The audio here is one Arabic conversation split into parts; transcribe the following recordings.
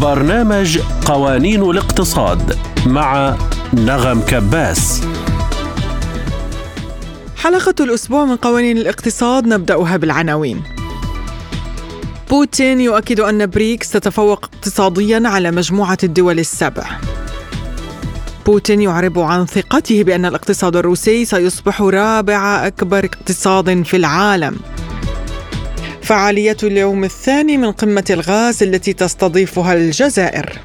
برنامج قوانين الاقتصاد مع نغم كباس. حلقة الأسبوع من قوانين الاقتصاد نبدأها بالعناوين. بوتين يؤكد أن بريكس تتفوق اقتصاديا على مجموعة الدول السبع. بوتين يعرب عن ثقته بأن الاقتصاد الروسي سيصبح رابع أكبر اقتصاد في العالم. فعالية اليوم الثاني من قمة الغاز التي تستضيفها الجزائر.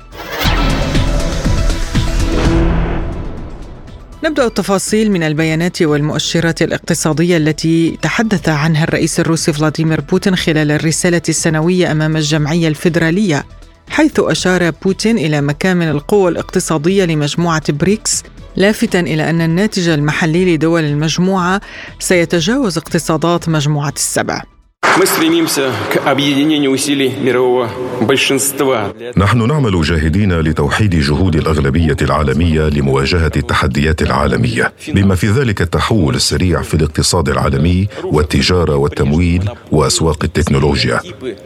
نبدأ التفاصيل من البيانات والمؤشرات الاقتصادية التي تحدث عنها الرئيس الروسي فلاديمير بوتين خلال الرسالة السنوية أمام الجمعية الفيدرالية حيث أشار بوتين إلى مكامن القوى الاقتصادية لمجموعة بريكس لافتا إلى أن الناتج المحلي لدول المجموعة سيتجاوز اقتصادات مجموعة السبع. Мы стремимся к объединению усилий мирового большинства. نحن نعمل جاهدين لتوحيد جهود الأغلبية العالمية لمواجهة التحديات العالمية بما في ذلك التحول السريع في الاقتصاد العالمي والتجارة والتمويل وأسواق التكنولوجيا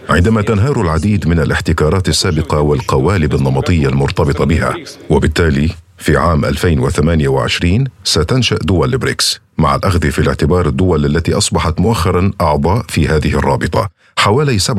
عندما تنهار العديد من الاحتكارات السابقة والقوالب النمطية المرتبطة بها وبالتالي في عام 2028 ستنشأ دول البريكس مع الأخذ في الاعتبار الدول التي أصبحت مؤخرا أعضاء في هذه الرابطة حوالي 37%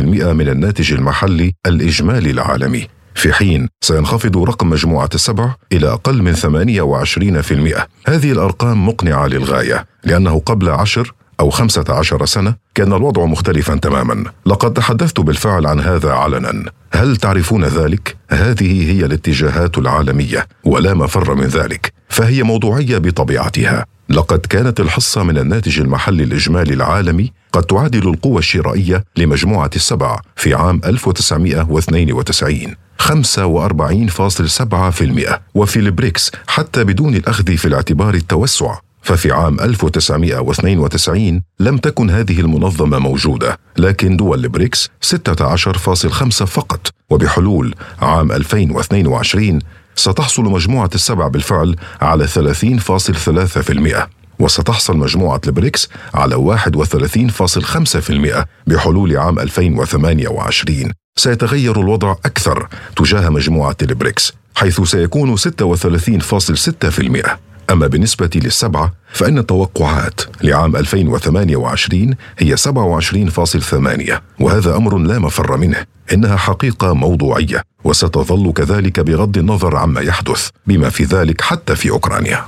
من الناتج المحلي الإجمالي العالمي. في حين سينخفض رقم مجموعة السبع إلى أقل من 28% هذه الأرقام مقنعة للغاية لأنه قبل عشر أو خمسة عشر سنة كان الوضع مختلفا تماما. لقد تحدثت بالفعل عن هذا علنا. هل تعرفون ذلك؟ هذه هي الاتجاهات العالمية ولا مفر من ذلك. فهي موضوعية بطبيعتها. لقد كانت الحصة من الناتج المحلي الإجمالي العالمي قد تعادل القوة الشرائية لمجموعة السبع في عام 1992 45.7% وفي البريكس حتى بدون الأخذ في الاعتبار التوسع. ففي عام 1992 لم تكن هذه المنظمة موجودة لكن دول البريكس 16.5 فقط. وبحلول عام 2022 ستحصل مجموعة السبع بالفعل على 30.3% وستحصل مجموعة البريكس على 31.5% بحلول عام 2028 سيتغير الوضع أكثر تجاه مجموعة البريكس حيث سيكون 36.6% أما بالنسبة للسبعة فإن التوقعات لعام 2028 هي 27.8 وهذا أمر لا مفر منه إنها حقيقة موضوعية وستظل كذلك بغض النظر عما يحدث بما في ذلك حتى في أوكرانيا.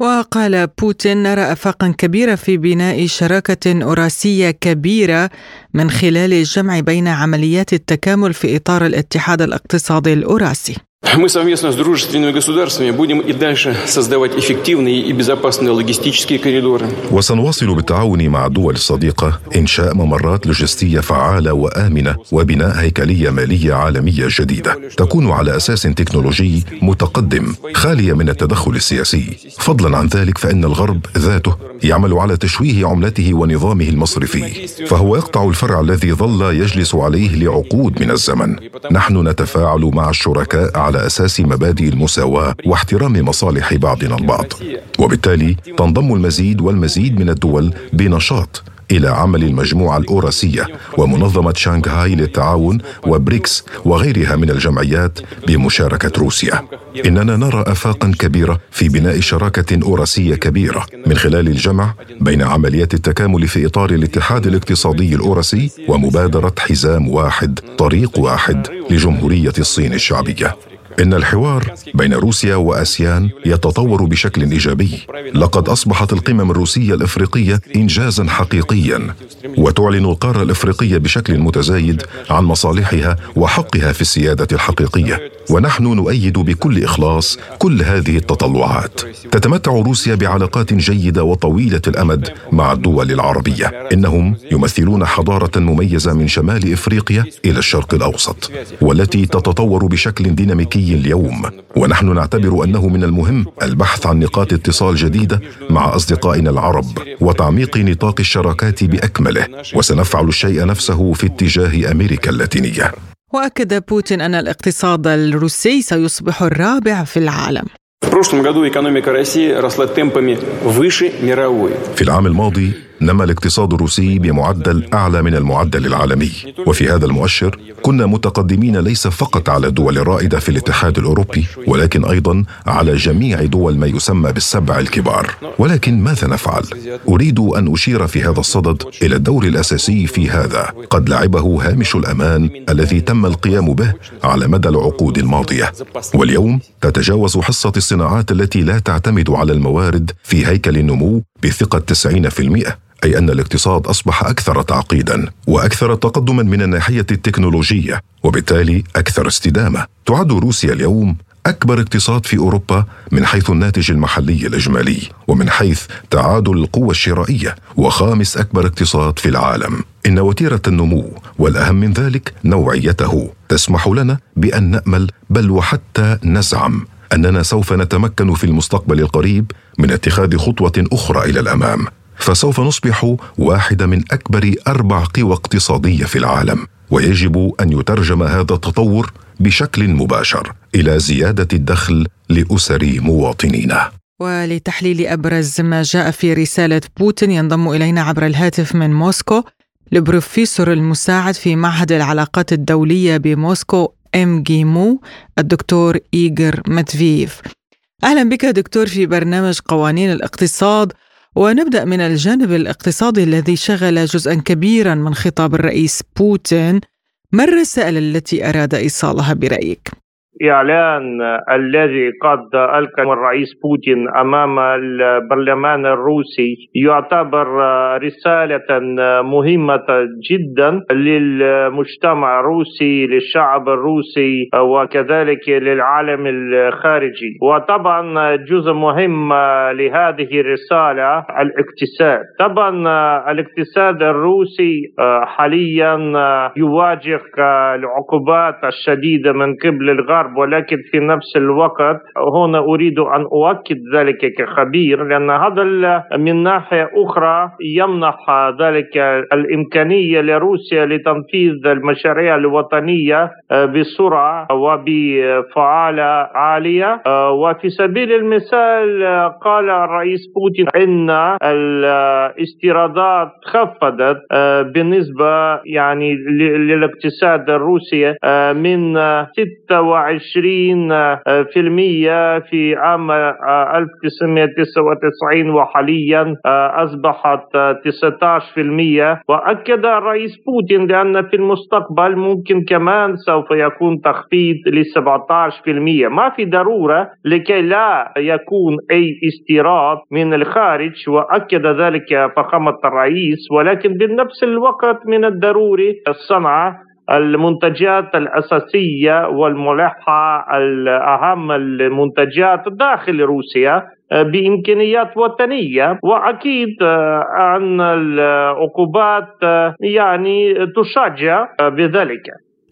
وقال بوتين نرى افاقا كبيره في بناء شراكة أوراسية كبيرة من خلال الجمع بين عمليات التكامل في إطار الاتحاد الاقتصادي الأوراسي. Мы совместно с дружественными государствами будем и дальше создавать эффективные и безопасные логистические коридоры. وسنواصل بالتعاون مع الدول الصديقة إنشاء ممرات لوجستية فعالة وآمنة وبناء هيكلية مالية عالمية جديدة تكون على أساس تكنولوجي متقدم خالية من التدخل السياسي فضلا عن ذلك فإن الغرب ذاته يعمل على تشويه عملته ونظامه المصرفي فهو يقطع الفرع الذي ظل يجلس عليه لعقود من الزمن نحن نتفاعل مع الشركاء على أساس مبادئ المساواة واحترام مصالح بعضنا البعض وبالتالي تنضم المزيد والمزيد من الدول بنشاط إلى عمل المجموعة الأوراسية ومنظمة شانغهاي للتعاون وبريكس وغيرها من الجمعيات بمشاركة روسيا. إننا نرى افاقا كبيرة في بناء شراكة أوراسية كبيرة من خلال الجمع بين عمليات التكامل في إطار الاتحاد الاقتصادي الأوراسي ومبادرة حزام واحد طريق واحد لجمهورية الصين الشعبية. إن الحوار بين روسيا وأسيان يتطور بشكل إيجابي. لقد أصبحت القمم الروسية الإفريقية انجازا حقيقيا وتعلن القاره الإفريقية بشكل متزايد عن مصالحها وحقها في السيادة الحقيقية. ونحن نؤيد بكل إخلاص كل هذه التطلعات. تتمتع روسيا بعلاقات جيدة وطويلة الأمد مع الدول العربية. إنهم يمثلون حضارة مميزة من شمال إفريقيا إلى الشرق الأوسط والتي تتطور بشكل ديناميكي الحالي اليوم. ونحن نعتبر أنه من المهم البحث عن نقاط اتصال جديدة مع أصدقائنا العرب وتعميق نطاق الشراكات بأكمله. وسنفعل الشيء نفسه في اتجاه أمريكا اللاتينية. وأكد بوتين أن الاقتصاد الروسي سيصبح الرابع في العالم. في العام الماضي نما الاقتصاد الروسي بمعدل أعلى من المعدل العالمي. وفي هذا المؤشر كنا متقدمين ليس فقط على الدول الرائده في الاتحاد الأوروبي ولكن أيضا على جميع دول ما يسمى بالسبع الكبار. ولكن ماذا نفعل؟ أريد أن أشير في هذا الصدد إلى الدور الأساسي في هذا. قد لعبه هامش الأمان الذي تم القيام به على مدى العقود الماضية. واليوم تتجاوز حصة الصناعات التي لا تعتمد على الموارد في هيكل النمو بثقة 90% أي أن الاقتصاد أصبح أكثر تعقيدا وأكثر تقدما من الناحية التكنولوجية وبالتالي أكثر استدامة. تعد روسيا اليوم أكبر اقتصاد في أوروبا من حيث الناتج المحلي الإجمالي ومن حيث تعادل القوة الشرائية وخامس أكبر اقتصاد في العالم. إن وتيرة النمو والأهم من ذلك نوعيته. تسمح لنا بأن نأمل بل وحتى نزعم أننا سوف نتمكن في المستقبل القريب من اتخاذ خطوة أخرى إلى الأمام. فسوف نصبح واحدة من أكبر أربع قوى اقتصادية في العالم ويجب أن يترجم هذا التطور بشكل مباشر إلى زيادة الدخل لأسر مواطنينا. ولتحليل أبرز ما جاء في رسالة بوتين ينضم إلينا عبر الهاتف من موسكو البروفيسور المساعد في معهد العلاقات الدولية بموسكو MGIMO الدكتور إيغور ماتفيف أهلا بك دكتور في برنامج قوانين الاقتصاد ونبدأ من الجانب الاقتصادي الذي شغل جزءا كبيرا من خطاب الرئيس بوتين. ما الرسائل التي أراد إيصالها برأيك؟ إعلان الذي قد ألقى الرئيس بوتين أمام البرلمان الروسي يعتبر رسالة مهمة جدا للمجتمع الروسي للشعب الروسي وكذلك للعالم الخارجي. وطبعا جزء مهم لهذه الرسالة الاقتصاد. طبعا الاقتصاد الروسي حاليا يواجه العقوبات الشديدة من قبل الغرب. الغرب ولكن في نفس الوقت هنا أريد أن أؤكد ذلك كخبير لأن هذا من ناحية أخرى يمنح ذلك الإمكانية لروسيا لتنفيذ المشاريع الوطنية بسرعة وبفعالة عالية وفي سبيل المثال قال الرئيس بوتين إن الاستيرادات خفضت بالنسبة يعني للاقتصاد الروسي من 26 20% في عام 1999 وحاليا أصبحت 19% وأكد الرئيس بوتين لأن في المستقبل ممكن كمان سوف يكون تخفيض ل 17% ما في ضرورة لكي لا يكون أي استيراد من الخارج وأكد ذلك فخامة الرئيس. ولكن بنفس الوقت من الضروري الصنعة المنتجات الأساسية والملحة الأهم المنتجات داخل روسيا آه، بإمكانيات وطنية. وأكيد آه، أن العقوبات آه، يعني تشجع بذلك.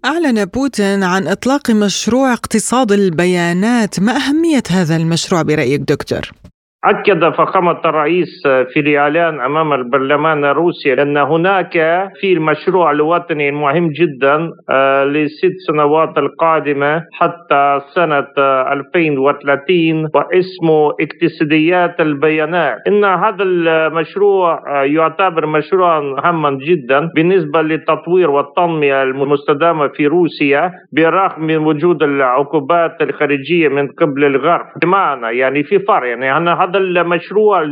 أعلن بوتين عن إطلاق مشروع اقتصاد البيانات. ما أهمية هذا المشروع برأيك دكتور؟ أكد فخامة الرئيس في الإعلان أمام البرلمان الروسي أن هناك في المشروع الوطني المهم جدا آه، لست سنوات القادمة حتى سنة 2030 واسمه اقتصاديات البيانات. إن هذا المشروع آه، يعتبر مشروعا هاما جدا بالنسبة للتطوير والتنمية المستدامة في روسيا بالرغم من وجود العقوبات الخارجية من قبل الغرب. بمعنى يعني في فرق يعني هذا المشروع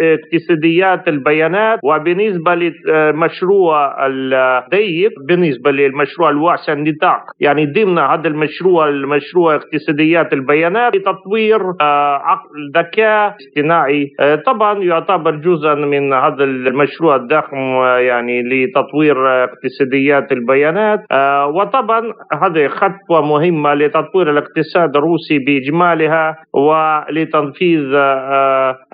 اقتصاديات البيانات وبالنسبة للمشروع الضيق بالنسبة للمشروع الواسع النطاق. يعني ضمن هذا المشروع المشروع اقتصاديات البيانات لتطوير آه، عقل ذكاء اصطناعي. آه، طبعا يعتبر جزءا من هذا المشروع الضخم آه، يعني لتطوير اقتصاديات البيانات. وطبعا هذه خطوة مهمة لتطوير الاقتصاد الروسي بإجمالها ولتنفيذ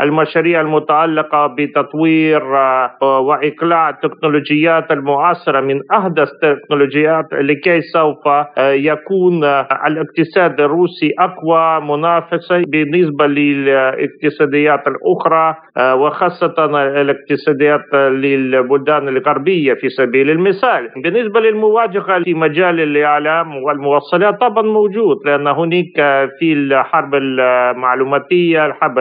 المشاريع المتعلقة بتطوير آه، وإقلاع التكنولوجيات المعاصرة من أحدث التكنولوجيات لكي سوف آه، يكون الاقتصاد الروسي أقوى منافسة بالنسبة للاقتصاديات الأخرى آه، وخاصة الاقتصاديات للبلدان الغربية في سبيل المثال. بالنسبة للمواجهة في مجال الإعلام والموصلات طبعا موجود لأن هناك في الحرب المعلوماتية الحرب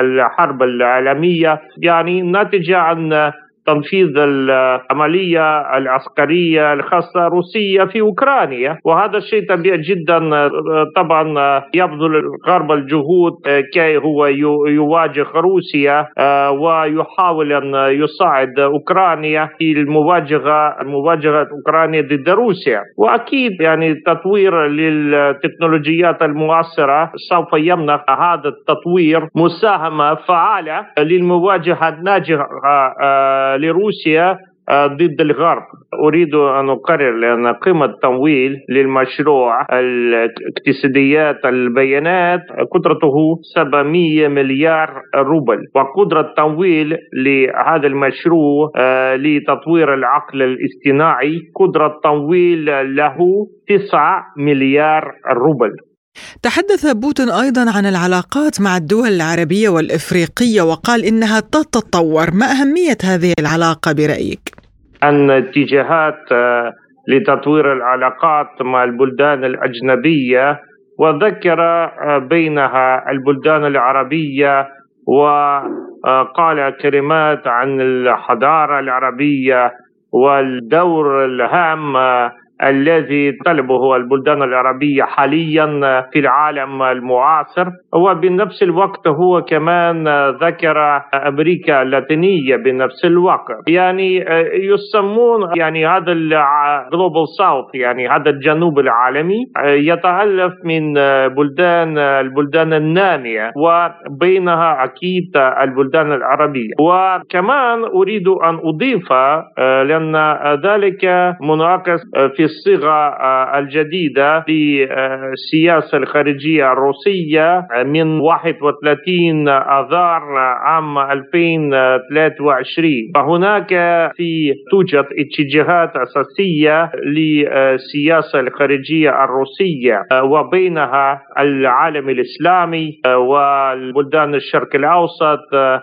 الحرب العالمية. يعني ناتجة عن تنفيذ العملية العسكرية الخاصة روسية في أوكرانيا. وهذا الشيء طبيعي جدا. طبعا يبذل الغرب الجهود كي هو يواجه روسيا ويحاول أن يساعد أوكرانيا في المواجهة المواجهة أوكرانيا ضد روسيا. وأكيد يعني تطوير للتكنولوجيات المعاصرة سوف يمنح هذا التطوير مساهمة فعالة للمواجهة الناجحة آه، لروسيا آه، ضد الغرب. أريد أن أقرر لأن قيمة التمويل للمشروع الاقتصاديات البيانات قدرته 700 مليار روبل. وقدرة التمويل لهذا المشروع آه، لتطوير العقل الاصطناعي قدرة تمويل له 9 مليار روبل. تحدث بوتين أيضا عن العلاقات مع الدول العربية والإفريقية وقال إنها تتطور، ما أهمية هذه العلاقة برأيك؟ ان اتجاهات آه، لتطوير العلاقات مع البلدان الأجنبية وذكر آه، بينها البلدان العربية وقال كلمات عن الحضارة العربية والدور الهام آه، الذي طلبه البلدان العربية حاليا في العالم المعاصر. وبنفس الوقت هو كمان ذكر أمريكا اللاتينية بنفس الوقت. يعني يسمون يعني هذا الجلوبال ساوث يعني هذا الجنوب العالمي يتألف من بلدان البلدان النامية وبينها أكيد البلدان العربية. وكمان أريد أن أضيف لأن ذلك منعكس في الصيغه آه، الجديدة للسياسه الخارجية الروسية من 31 آذار عام 2023 فهناك في توجد اتجاهات أساسية للسياسه الخارجية الروسية آه، وبينها العالم الإسلامي آه، والبلدان الشرق الأوسط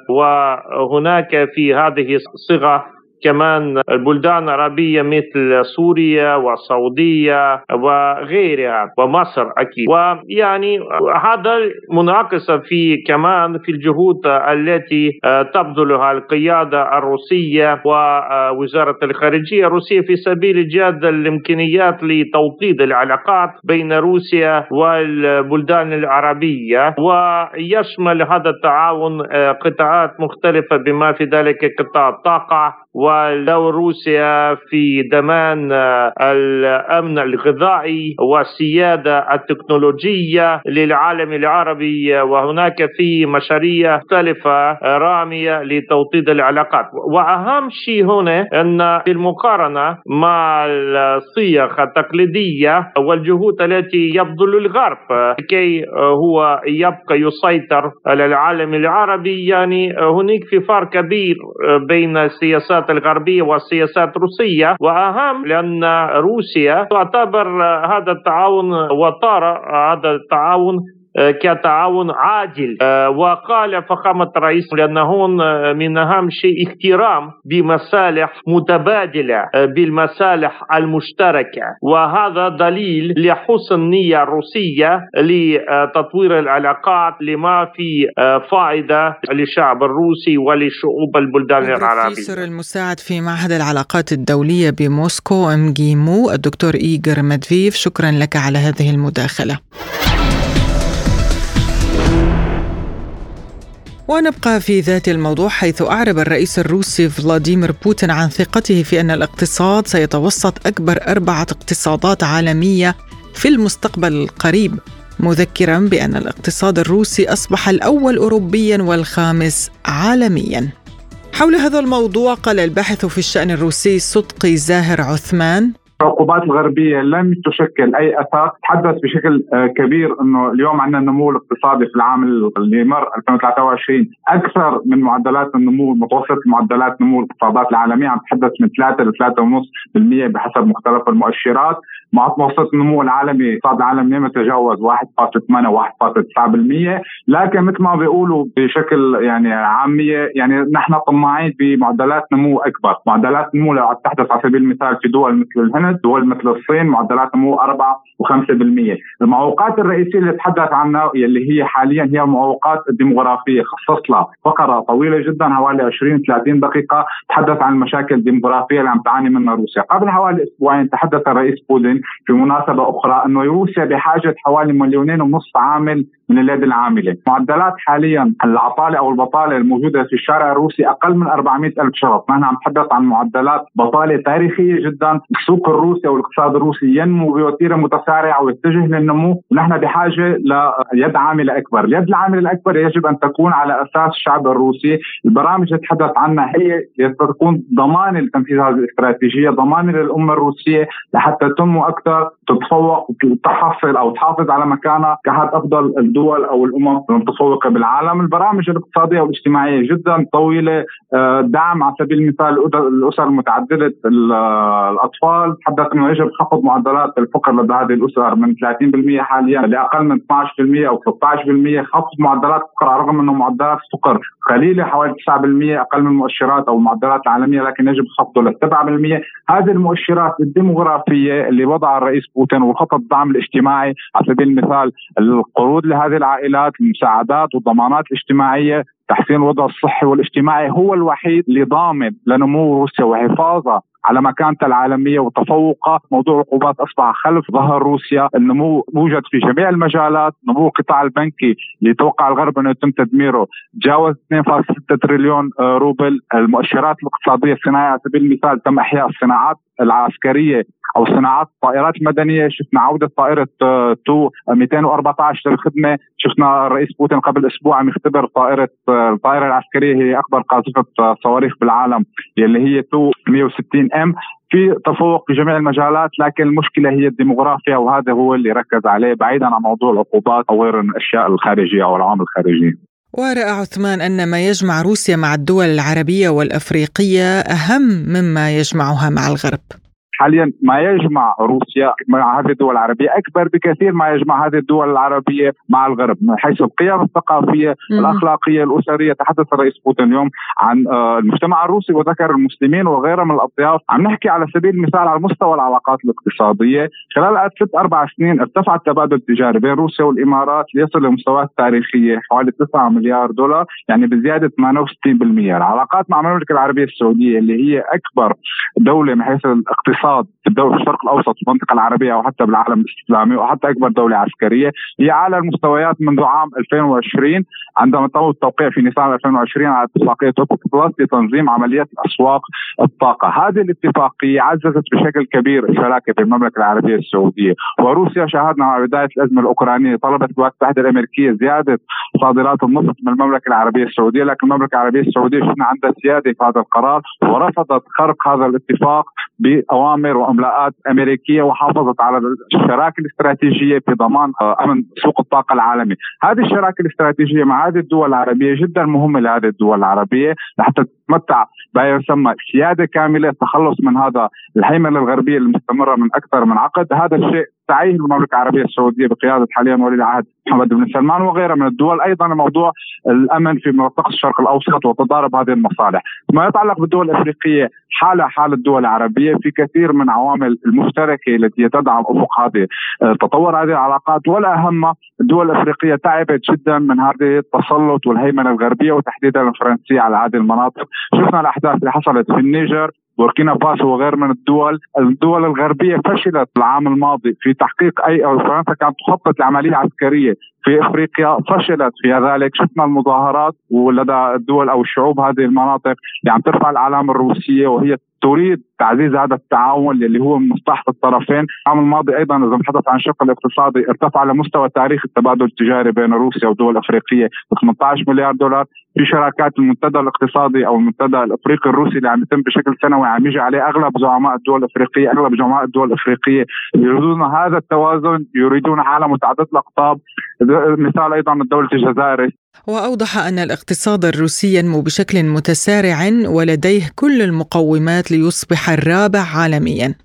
وهناك في هذه الصيغه كمان البلدان العربية مثل سوريا والسعودية وغيرها ومصر أكيد. ويعني هذا منعكس في كمان في الجهود التي تبذلها القيادة الروسية ووزارة الخارجية الروسية في سبيل إيجاد الإمكانيات لتوطيد العلاقات بين روسيا والبلدان العربية. ويشمل هذا التعاون قطاعات مختلفة بما في ذلك قطاع الطاقة. ودور روسيا في ضمان آه، الأمن الغذائي والسيادة التكنولوجية للعالم العربي. وهناك في مشاريع مختلفة رامية لتوطيد العلاقات. وأهم شيء هنا أن في المقارنة مع الصيغ التقليدية والجهود التي يبذل الغرب كي هو يبقى يسيطر على العالم العربي. يعني هناك في فرق كبير بين السياسات السياسات الغربية والسياسات الروسية وأهم لأن روسيا تعتبر هذا التعاون وطار هذا التعاون كتعاون عاجل آه، وقال فخامة الرئيس لأن هون آه، من أهم شيء احترام بمصالح متبادلة بالمصالح المشتركة وهذا دليل لحسن النية الروسية لتطوير العلاقات لما في فائدة للشعب الروسي ولشعوب البلدان العربية البروفيسور المساعد في معهد العلاقات الدولية بموسكو ام جيمو الدكتور إيغر مدفيف شكرا لك على هذه المداخلة ونبقى في ذات الموضوع حيث أعرب الرئيس الروسي فلاديمير بوتين عن ثقته في أن الاقتصاد سيتوسط أكبر أربعة اقتصادات عالمية في المستقبل القريب مذكرا بأن الاقتصاد الروسي أصبح الأول أوروبيا والخامس عالميا. حول هذا الموضوع قال الباحث في الشأن الروسي صدقي زاهر عثمان العقوبات الغربية لم تشكل أي اثر تحدث بشكل آه، كبير إنه اليوم عندنا النمو الاقتصادي في العام اللي مر 2023 أكثر من معدلات النمو متوسط معدلات نمو الاقتصادات العالمية. عم تحدث من 3 ل 3.5% بحسب مختلف المؤشرات. مع متوسط النمو العالمي الاقتصاد العالمي لم يتجاوز 1.8 و1.9% لكن مثل ما بيقولوا بشكل يعني عامية يعني نحن طماعين بمعدلات نمو أكبر. معدلات نمو لو تحدث على سبيل المثال في دول مثل الهند دول مثل الصين معدلات نمو 4 و5% المعوقات الرئيسية اللي تحدث عنها اللي هي حاليا هي المعوقات الديموغرافيه خصص لها فقرة طويلة جدا حوالي 20 30 دقيقة تحدث عن المشاكل الديموغرافيه اللي عم تعاني منها روسيا. قبل حوالي أسبوعين تحدث الرئيس بوتين في مناسبة أخرى إنه روسيا بحاجة حوالي مليونين ونص عامل من اليد العاملة. معدلات حاليا العطالة أو البطالة الموجودة في الشارع الروسي أقل من 400 ألف شخص نحن عم نتحدث عن معدلات بطالة تاريخية جدا السوق الروسي أو الاقتصاد الروسي ينمو بوتيره متسارعة ويتجه للنمو ونحن بحاجة ليد عامله أكبر. اليد العامله الأكبر يجب أن تكون على أساس الشعب الروسي. البرامج اللي تحدث عنها هي تكون ضمان لتنفيذ هذه الاستراتيجية ضمان للأمة الروسية لحتى تنمو أكثر تتفوق وتحصل أو تحافظ على مكانها كأحد أفضل الدول أو الأمم المتفوقة بالعالم، البرامج الاقتصادية والاجتماعية جدا طويلة آه، دعم على سبيل المثال الأسر المتعددة الأطفال تحدث إنه يجب خفض معدلات الفقر لدى هذه الاسر من 30% حاليا لاقل من 12% أو 13% خفض معدلات الفقر على الرغم إنه معدلات الفقر قليلة حوالي 9% أقل من المؤشرات أو المعدلات العالميه لكن يجب خفضه ل 7% هذه المؤشرات الديموغرافية اللي وضعها الرئيس بوتين وخطط الدعم الاجتماعي على سبيل المثال القروض لهذه العائلات المساعدات والضمانات الاجتماعية تحسين الوضع الصحي والاجتماعي هو الوحيد اللي ضامن لنمو روسيا وحفاظها. على مكانتها العالمية وتفوقها موضوع العقوبات أصبح خلف ظهر روسيا. النمو موجد في جميع المجالات. نمو القطاع البنكي اللي توقع الغرب أنه يتم تدميره. تجاوز 2.6 تريليون روبل. المؤشرات الاقتصادية الصناعية على سبيل المثال تم إحياء الصناعات العسكرية أو صناعات الطائرات المدنية. شفنا عودة طائرة آه، تو 214 للخدمه شفنا الرئيس بوتين قبل أسبوع عم يختبر طائرة آه، الطائرة العسكرية هي أكبر قاذفة آه، صواريخ بالعالم اللي هي تو 160 إم. في تفوق في جميع المجالات لكن المشكلة هي الديموغرافيا وهذا هو اللي ركز عليه بعيدا عن موضوع العقوبات أو غير الأشياء الخارجية أو العوامل الخارجية. ورأى عثمان أن ما يجمع روسيا مع الدول العربية والأفريقية أهم مما يجمعها مع الغرب. حاليا ما يجمع روسيا مع هذه الدول العربية. أكبر بكثير ما يجمع هذه الدول العربية مع الغرب من حيث القيم الثقافية مم. الأخلاقية الأسرية. تحدث الرئيس بوتين اليوم عن آه، المجتمع الروسي وذكر المسلمين وغيرها من الاطياف عم نحكي على سبيل المثال على مستوى العلاقات الاقتصادية. خلال ست أربع سنين ارتفع التبادل التجاري بين روسيا والإمارات ليصل لمستويات تاريخية حوالي 9 مليار دولار يعني بزيادة 68% العلاقات مع المملكة العربية السعودية اللي هي أكبر دولة من حيث الاقتصاد الاقتصاد في الدول في الشرق الأوسط في المنطقة العربية أو حتى بالعالم الاسلامي وحتى أكبر دولة عسكرية. هي أعلى المستويات منذ عام 2020 عندما تم التوقيع في نيسان 2020 على اتفاقية اوبك بلس لتنظيم عمليات اسواق الطاقة، هذه الاتفاقية عززت بشكل كبير الشراكة في المملكة العربية السعودية، وروسيا. شاهدنا مع بداية الأزمة الأوكرانية طلبت الولايات المتحده الأمريكية زيادة صادرات النفط من المملكة العربية السعودية، لكن المملكة العربية السعودية شفنا عندها سياده في هذا القرار ورفضت خرق هذا الاتفاق بأوامر وأملاءات أمريكية وحافظت على الشراكة الاستراتيجية في ضمان أمن سوق الطاقة العالمي، هذه الشراكة الاستراتيجية مع هذه الدول العربية جدا مهمة لهذه الدول العربية لحتى تتمتع بما يسمى سيادة كاملة التخلص من هذا الهيمنة الغربية المستمرة من أكثر من عقد، هذا الشيء تعيه المملكه العربية السعودية بقيادة حاليا ولي العهد محمد بن سلمان وغيرها من الدول. أيضا موضوع الأمن في منطقه الشرق الأوسط وتضارب هذه المصالح. ما يتعلق بالدول الأفريقية حالها حال الدول العربية في كثير من عوامل المشتركة التي تدعم أفق هذه تطور هذه العلاقات. والأهم الدول الأفريقية تعبت جدا من هذه التسلط والهيمنة الغربية وتحديدا الفرنسية على هذه المناطق. شفنا الأحداث اللي حصلت في النيجر. بوركينا فاسو وغير من الدول الدول الغربية فشلت العام الماضي في تحقيق أو فرنسا كانت تخطط لعملية عسكرية. في افريقيا فشلت في ذلك. شفنا المظاهرات ولدى الدول أو الشعوب هذه المناطق اللي عم ترفع الاعلام الروسية وهي تريد تعزيز هذا التعاون اللي هو من مصلحه الطرفين، العام الماضي أيضا إذا نتحدث عن الشق الاقتصادي ارتفع لمستوى تاريخ التبادل التجاري بين روسيا والدول الافريقيه ب 18 مليار دولار، في شراكات المنتدى الاقتصادي أو المنتدى الأفريقي الروسي اللي عم يتم بشكل سنوي عم يجي عليه أغلب زعماء الدول الأفريقية، أغلب زعماء الدول الأفريقية يريدون هذا التوازن، يريدون عالم متعدد الأقطاب، مثال أيضا الدولة الجزائر. وأوضح أن الاقتصاد الروسي ينمو بشكل متسارع ولديه كل المقومات ليصبح الرابع عالميا.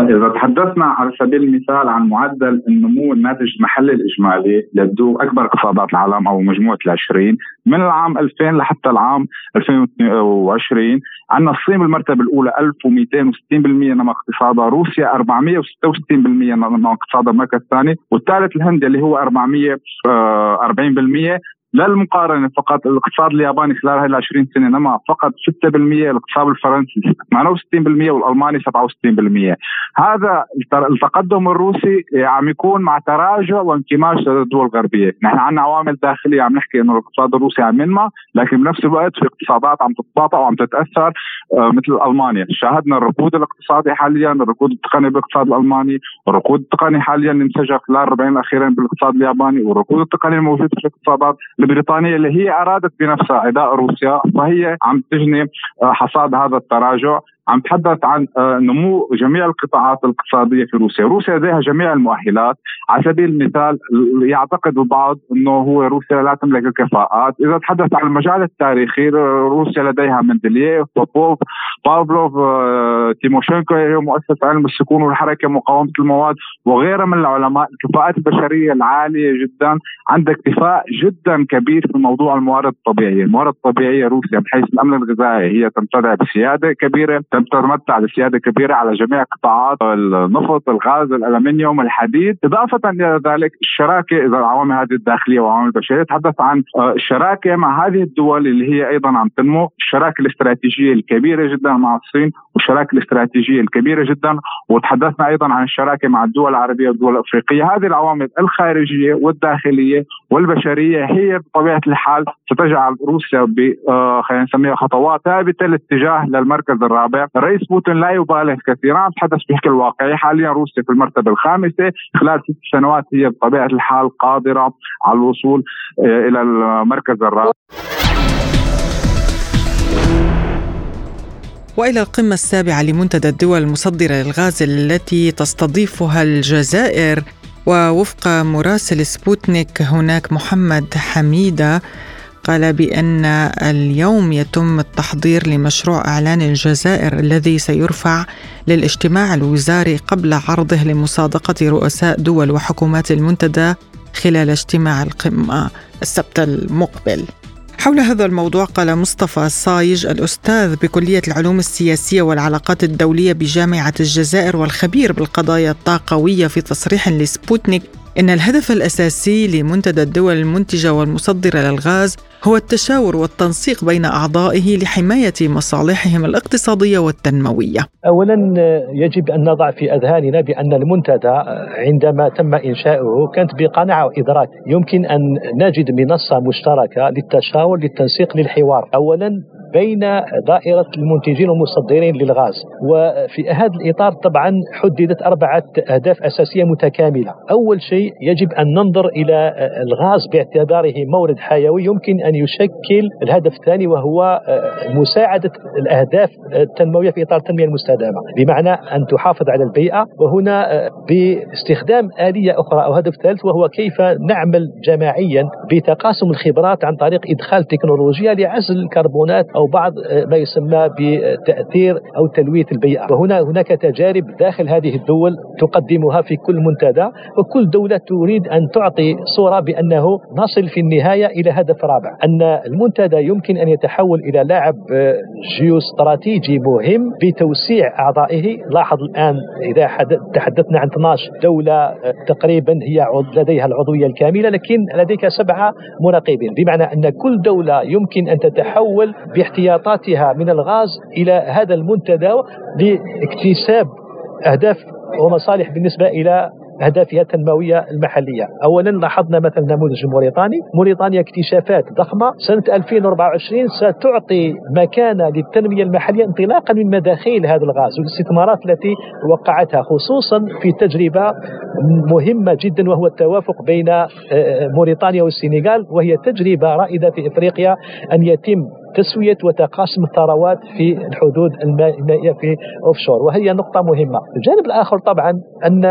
إذا تحدثنا على سبيل المثال عن معدل النمو الناتج المحلي الإجمالي للدول أكبر اقتصادات العالم أو مجموعة العشرين من العام 2000 لحتى العام 2020 عندنا الصين بالمرتبة الأولى 1260% نمو اقتصادها روسيا 466% نمو اقتصادها المركز الثاني والثالث الهند اللي هو 440% للمقارنة فقط الاقتصاد الياباني خلال هذه 20 سنة نما فقط 6% الاقتصاد الفرنسي 68% والألماني 67% هذا التقدم الروسي عم يكون مع تراجع وانكماش للدول الغربية. نحن عندنا عوامل داخلية عم نحكي إنه الاقتصاد الروسي عم ينمى لكن بنفس الوقت في اقتصادات عم تتباطأ وعم تتأثر آه، مثل ألمانيا. شاهدنا الركود الاقتصادي حاليا الركود التقني بالاقتصاد الألماني الركود التقني حاليا انسجم خلال 40 الأخيرين بالاقتصاد الياباني والركود التقني الموجود في الاقتصادات البريطانيه اللي هي أرادت بنفسها عداء روسيا فهي عم تجني آه، حصاد هذا التراجع. عم تحدث عن آه، نمو جميع القطاعات الاقتصادية في روسيا، روسيا لديها جميع المؤهلات، على سبيل المثال يعتقد البعض إنه هو روسيا لا تملك الكفاءات، إذا تحدث عن المجال التاريخي روسيا لديها مندلييف، بوبوف، بافلوف، آه، تيموشينكو هي مؤسس علم السكون والحركة مقاومة المواد وغيرها من العلماء، الكفاءات البشرية العالية جدا، عندها اكتفاء جدا كبير في موضوع الموارد الطبيعية، الموارد الطبيعية روسيا من حيث الأمن الغذائي هي تمتلئ بسيادة كبيرة. تتمتع بسياده كبيرة على جميع قطاعات النفط، الغاز، الألمنيوم، الحديد، إضافة إلى ذلك الشراكة إذا العوامل هذه الداخلية وعوامل البشرية تحدث عن الشراكه مع هذه الدول اللي هي أيضا عم تنمو، الشراكة الاستراتيجية الكبيرة جدا مع الصين والشراكة الاستراتيجية الكبيرة جدا. وتحدثنا أيضا عن الشراكة مع الدول العربية والدول الأفريقية، هذه العوامل الخارجية والداخلية والبشرية هي بطبيعة الحال ستجعل روسيا ب آه، خلينا نسميها خطوات ثابتة الاتجاه للمركز الرابع. الرئيس بوتين لا يبالغ كثيرا تحدث بشكل واقعي حاليا روسيا في المرتبة الخامسة. خلال ست سنوات هي بطبيعة الحال قادرة على الوصول آه، إلى المركز الرابع. وإلى القمة السابعة لمنتدى الدول المصدرة للغاز التي تستضيفها الجزائر. ووفق مراسل سبوتنيك هناك محمد حميدة قال بأن اليوم يتم التحضير لمشروع إعلان الجزائر الذي سيرفع للاجتماع الوزاري قبل عرضه لمصادقة رؤساء دول وحكومات المنتدى خلال اجتماع القمة السبت المقبل. حول هذا الموضوع قال مصطفى صايج الأستاذ بكلية العلوم السياسية والعلاقات الدولية بجامعة الجزائر والخبير بالقضايا الطاقوية في تصريح لسبوتنيك إن الهدف الأساسي لمنتدى الدول المنتجة والمصدرة للغاز هو التشاور والتنسيق بين أعضائه لحماية مصالحهم الاقتصادية والتنموية. أولا يجب أن نضع في أذهاننا بأن المنتدى عندما تم إنشاؤه كانت بقناعة وإدراك يمكن أن نجد منصة مشتركة للتشاور للتنسيق للحوار. أولا بين دائرة المنتجين والمصدرين للغاز. وفي هذا الإطار طبعا حددت أربعة أهداف أساسية متكاملة. أول شيء يجب أن ننظر إلى الغاز باعتباره مورد حيوي يمكن أن يشكل الهدف الثاني وهو مساعدة الأهداف التنموية في إطار التنمية المستدامة. بمعنى أن تحافظ على البيئة وهنا باستخدام آلية أخرى أو هدف ثالث وهو كيف نعمل جماعيا بتقاسم الخبرات عن طريق إدخال تكنولوجيا لعزل الكربونات أو بعض ما يسمى بتأثير أو تلويث البيئة. وهنا هناك تجارب داخل هذه الدول تقدمها في كل منتدى وكل دولة تريد أن تعطي صورة بأنه نصل في النهاية إلى هدف رابع أن المنتدى يمكن أن يتحول إلى لاعب جيوستراتيجي مهم بتوسيع أعضائه. لاحظ الآن إذا تحدثنا عن 12 دولة تقريبا هي لديها العضوية الكاملة لكن لديك سبعة مراقبين. بمعنى أن كل دولة يمكن أن تتحول باحتياطاتها من الغاز إلى هذا المنتدى لاكتساب أهداف ومصالح بالنسبة إلى أهدافها التنموية المحلية. أولا لاحظنا مثلا نموذج موريتاني. موريتانيا اكتشافات ضخمة. سنة 2024 ستعطي مكانة للتنمية المحلية انطلاقا من مداخيل هذا الغاز والاستثمارات التي وقعتها خصوصا في تجربة مهمة جدا وهو التوافق بين آه، موريتانيا والسنغال وهي تجربة رائدة في إفريقيا أن يتم تسويه وتقاسم الثروات في الحدود المائية في اوفشور وهي نقطة مهمة. الجانب الآخر طبعا أن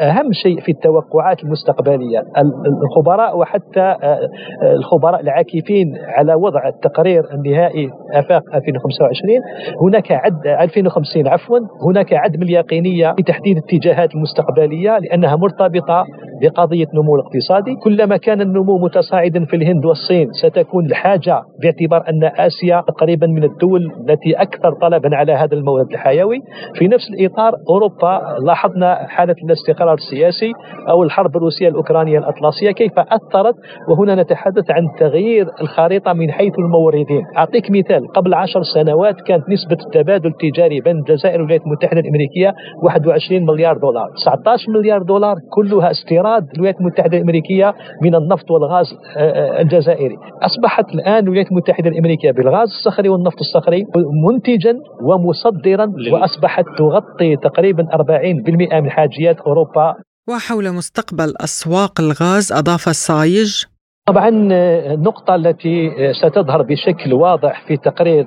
أهم شيء في التوقعات المستقبلية الخبراء وحتى الخبراء العاكفين على وضع التقرير النهائي آفاق 2025 هناك عد 2050 عفوا هناك عدم اليقينية في تحديد الاتجاهات المستقبلية لأنها مرتبطة بقضية النمو الاقتصادي. كلما كان النمو متصاعدا في الهند والصين ستكون الحاجة باعتبار أن آسيا تقريبا من الدول التي أكثر طلبا على هذا المورد الحيوي. في نفس الإطار أوروبا لاحظنا حالة الاستقرار السياسي أو الحرب الروسية الأوكرانية الأطلسية كيف أثرت. وهنا نتحدث عن تغيير الخريطة من حيث الموردين. أعطيك مثال. قبل عشر سنوات كانت نسبة التبادل التجاري بين الجزائر والولايات المتحدة الأمريكية 21 مليار دولار. 19 مليار دولار كلها استيراد. الولايات المتحدة الأمريكية من النفط والغاز آه، آه، الجزائري. أصبحت الآن الولايات المتحدة الأمريكية بالغاز الصخري والنفط الصخري منتجا ومصدرا وأصبحت تغطي تقريبا 40% من حاجيات أوروبا. وحول مستقبل أسواق الغاز أضاف الصايج طبعا النقطة التي ستظهر بشكل واضح في تقرير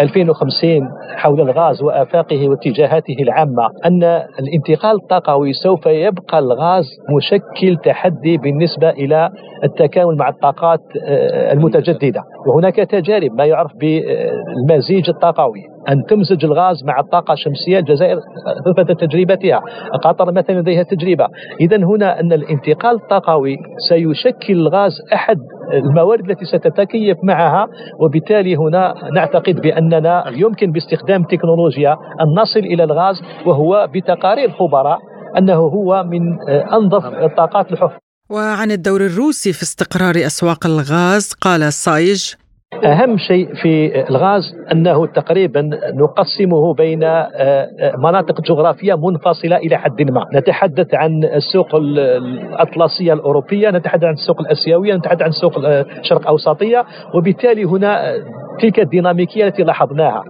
2050 آه، حول الغاز وآفاقه واتجاهاته العامة أن الانتقال الطاقوي سوف يبقى الغاز مشكل تحدي بالنسبة إلى التكامل مع الطاقات آه، المتجددة. وهناك تجارب ما يعرف بالمزيج الطاقوي أن تمزج الغاز مع الطاقة الشمسية الجزائر أثبتت تجربتها قطر مثلا لديها تجربة. إذا هنا أن الانتقال الطاقوي سيشكل الغاز أحد الموارد التي ستتكيف معها وبالتالي هنا نعتقد بأننا يمكن باستخدام تكنولوجيا أن نصل إلى الغاز وهو بتقارير خبراء أنه هو من أنظف الطاقات الحفظ وعن الدور الروسي في استقرار أسواق الغاز قال سايج أهم شيء في الغاز أنه تقريبا نقسمه بين آه، آه، مناطق جغرافية منفصلة إلى حد ما. نتحدث عن السوق الأطلسية الأوروبية نتحدث عن السوق الأسيوية نتحدث عن السوق الشرق الأوسطية وبالتالي هنا تلك الديناميكية التي لاحظناها.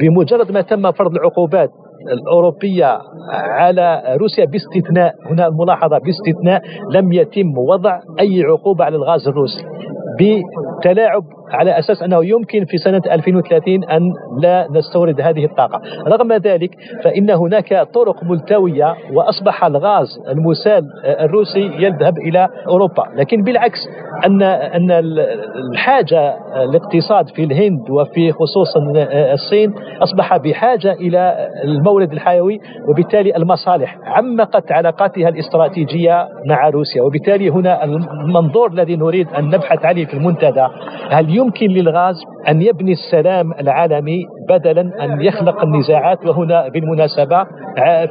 بمجرد ما تم فرض العقوبات الأوروبية على روسيا باستثناء هنا الملاحظة باستثناء لم يتم وضع أي عقوبة على الغاز الروسي. بتلاعب على أساس أنه يمكن في سنة 2030 أن لا نستورد هذه الطاقة، رغم ذلك فإن هناك طرق ملتوية وأصبح الغاز المسال الروسي يذهب إلى أوروبا، لكن بالعكس أن أن الحاجة الاقتصاد في الهند وفي خصوصا الصين أصبح بحاجة إلى المورد الحيوي وبالتالي المصالح عمقت علاقاتها الاستراتيجية مع روسيا، وبالتالي هنا المنظور الذي نريد أن نبحث عليه في المنتدى هل يمكن للغاز أن يبني السلام العالمي بدلا أن يخلق النزاعات وهنا بالمناسبة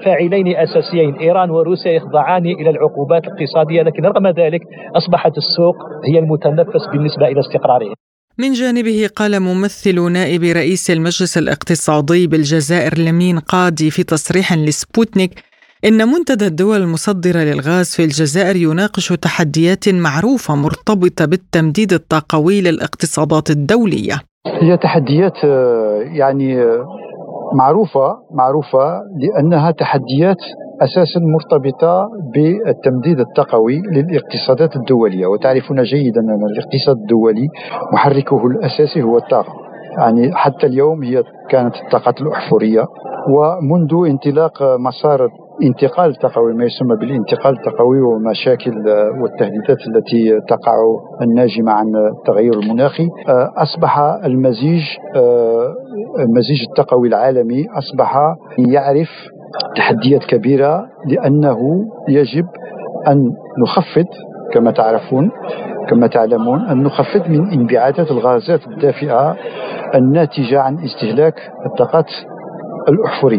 فاعلين أساسيين إيران وروسيا يخضعان إلى العقوبات الاقتصادية لكن رغم ذلك أصبحت السوق هي المتنفس بالنسبة إلى استقراره من جانبه قال ممثل نائب رئيس المجلس الاقتصادي بالجزائر لمين قاضي في تصريح لسبوتنيك إن منتدى الدول المصدرة للغاز في الجزائر يناقش تحديات معروفة مرتبطة بالتمديد الطاقوي للاقتصادات الدولية. هي تحديات آه، يعني آه، معروفة معروفة لأنها تحديات أساسا مرتبطة بالتمديد الطاقوي للاقتصادات الدولية. وتعرفون جيدا أن الاقتصاد الدولي محركه الأساسي هو الطاقة. يعني حتى اليوم هي كانت الطاقات الأحفورية. ومنذ انطلاق مسار انتقال التقوي ما يسمى بالانتقال التقوي ومشاكل والتهديدات التي تقع الناجمة عن التغير المناخي. آه، أصبح المزيج آه، المزيج التقوي العالمي أصبح يعرف تحديات كبيرة لأنه يجب أن نخفض كما تعرفون كما تعلمون أن نخفض من انبعاثات الغازات الدافئة الناتجة عن استهلاك الطاقات الأحفورية.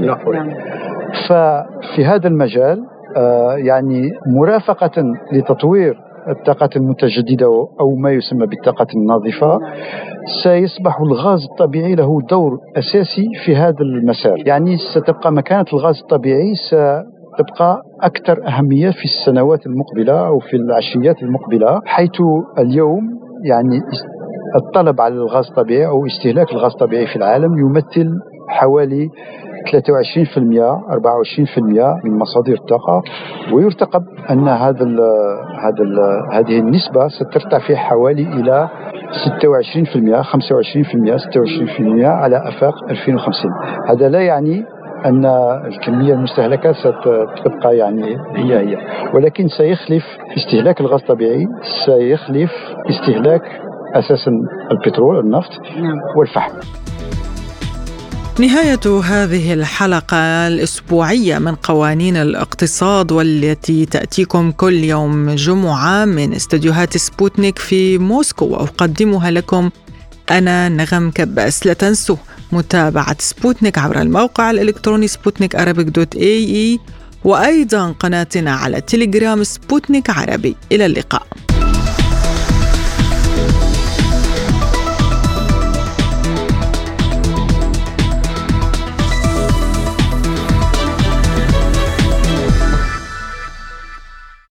ففي هذا المجال آه، يعني مرافقة لتطوير الطاقات المتجددة أو ما يسمى بالطاقة الناظفة سيصبح الغاز الطبيعي له دور أساسي في هذا المسار. يعني ستبقى مكانة الغاز الطبيعي ستبقى أكثر أهمية في السنوات المقبلة أو في العشريات المقبلة حيث اليوم يعني الطلب على الغاز الطبيعي أو استهلاك الغاز الطبيعي في العالم يمثل حوالي من مصادر الطاقة. ويرتقب أن هذا ال هذا ال هذه النسبة سترتفع في حوالي إلى 26% 25% 26% على آفاق 2050 هذا لا يعني أن الكمية المستهلكة ستبقى يعني هي هي ولكن سيخلف استهلاك الغاز الطبيعي سيخلف استهلاك أساسا البترول النفط نعم. والفحم. نهاية هذه الحلقة الأسبوعية من قوانين الاقتصاد والتي تأتيكم كل يوم جمعة من استديوهات سبوتنيك في موسكو. وأقدمها لكم أنا نغم كباس. لا تنسوا متابعة سبوتنيك عبر الموقع الإلكتروني سبوتنيك Arabic dot AE وأيضا قناتنا على تليجرام سبوتنيك عربي. إلى اللقاء.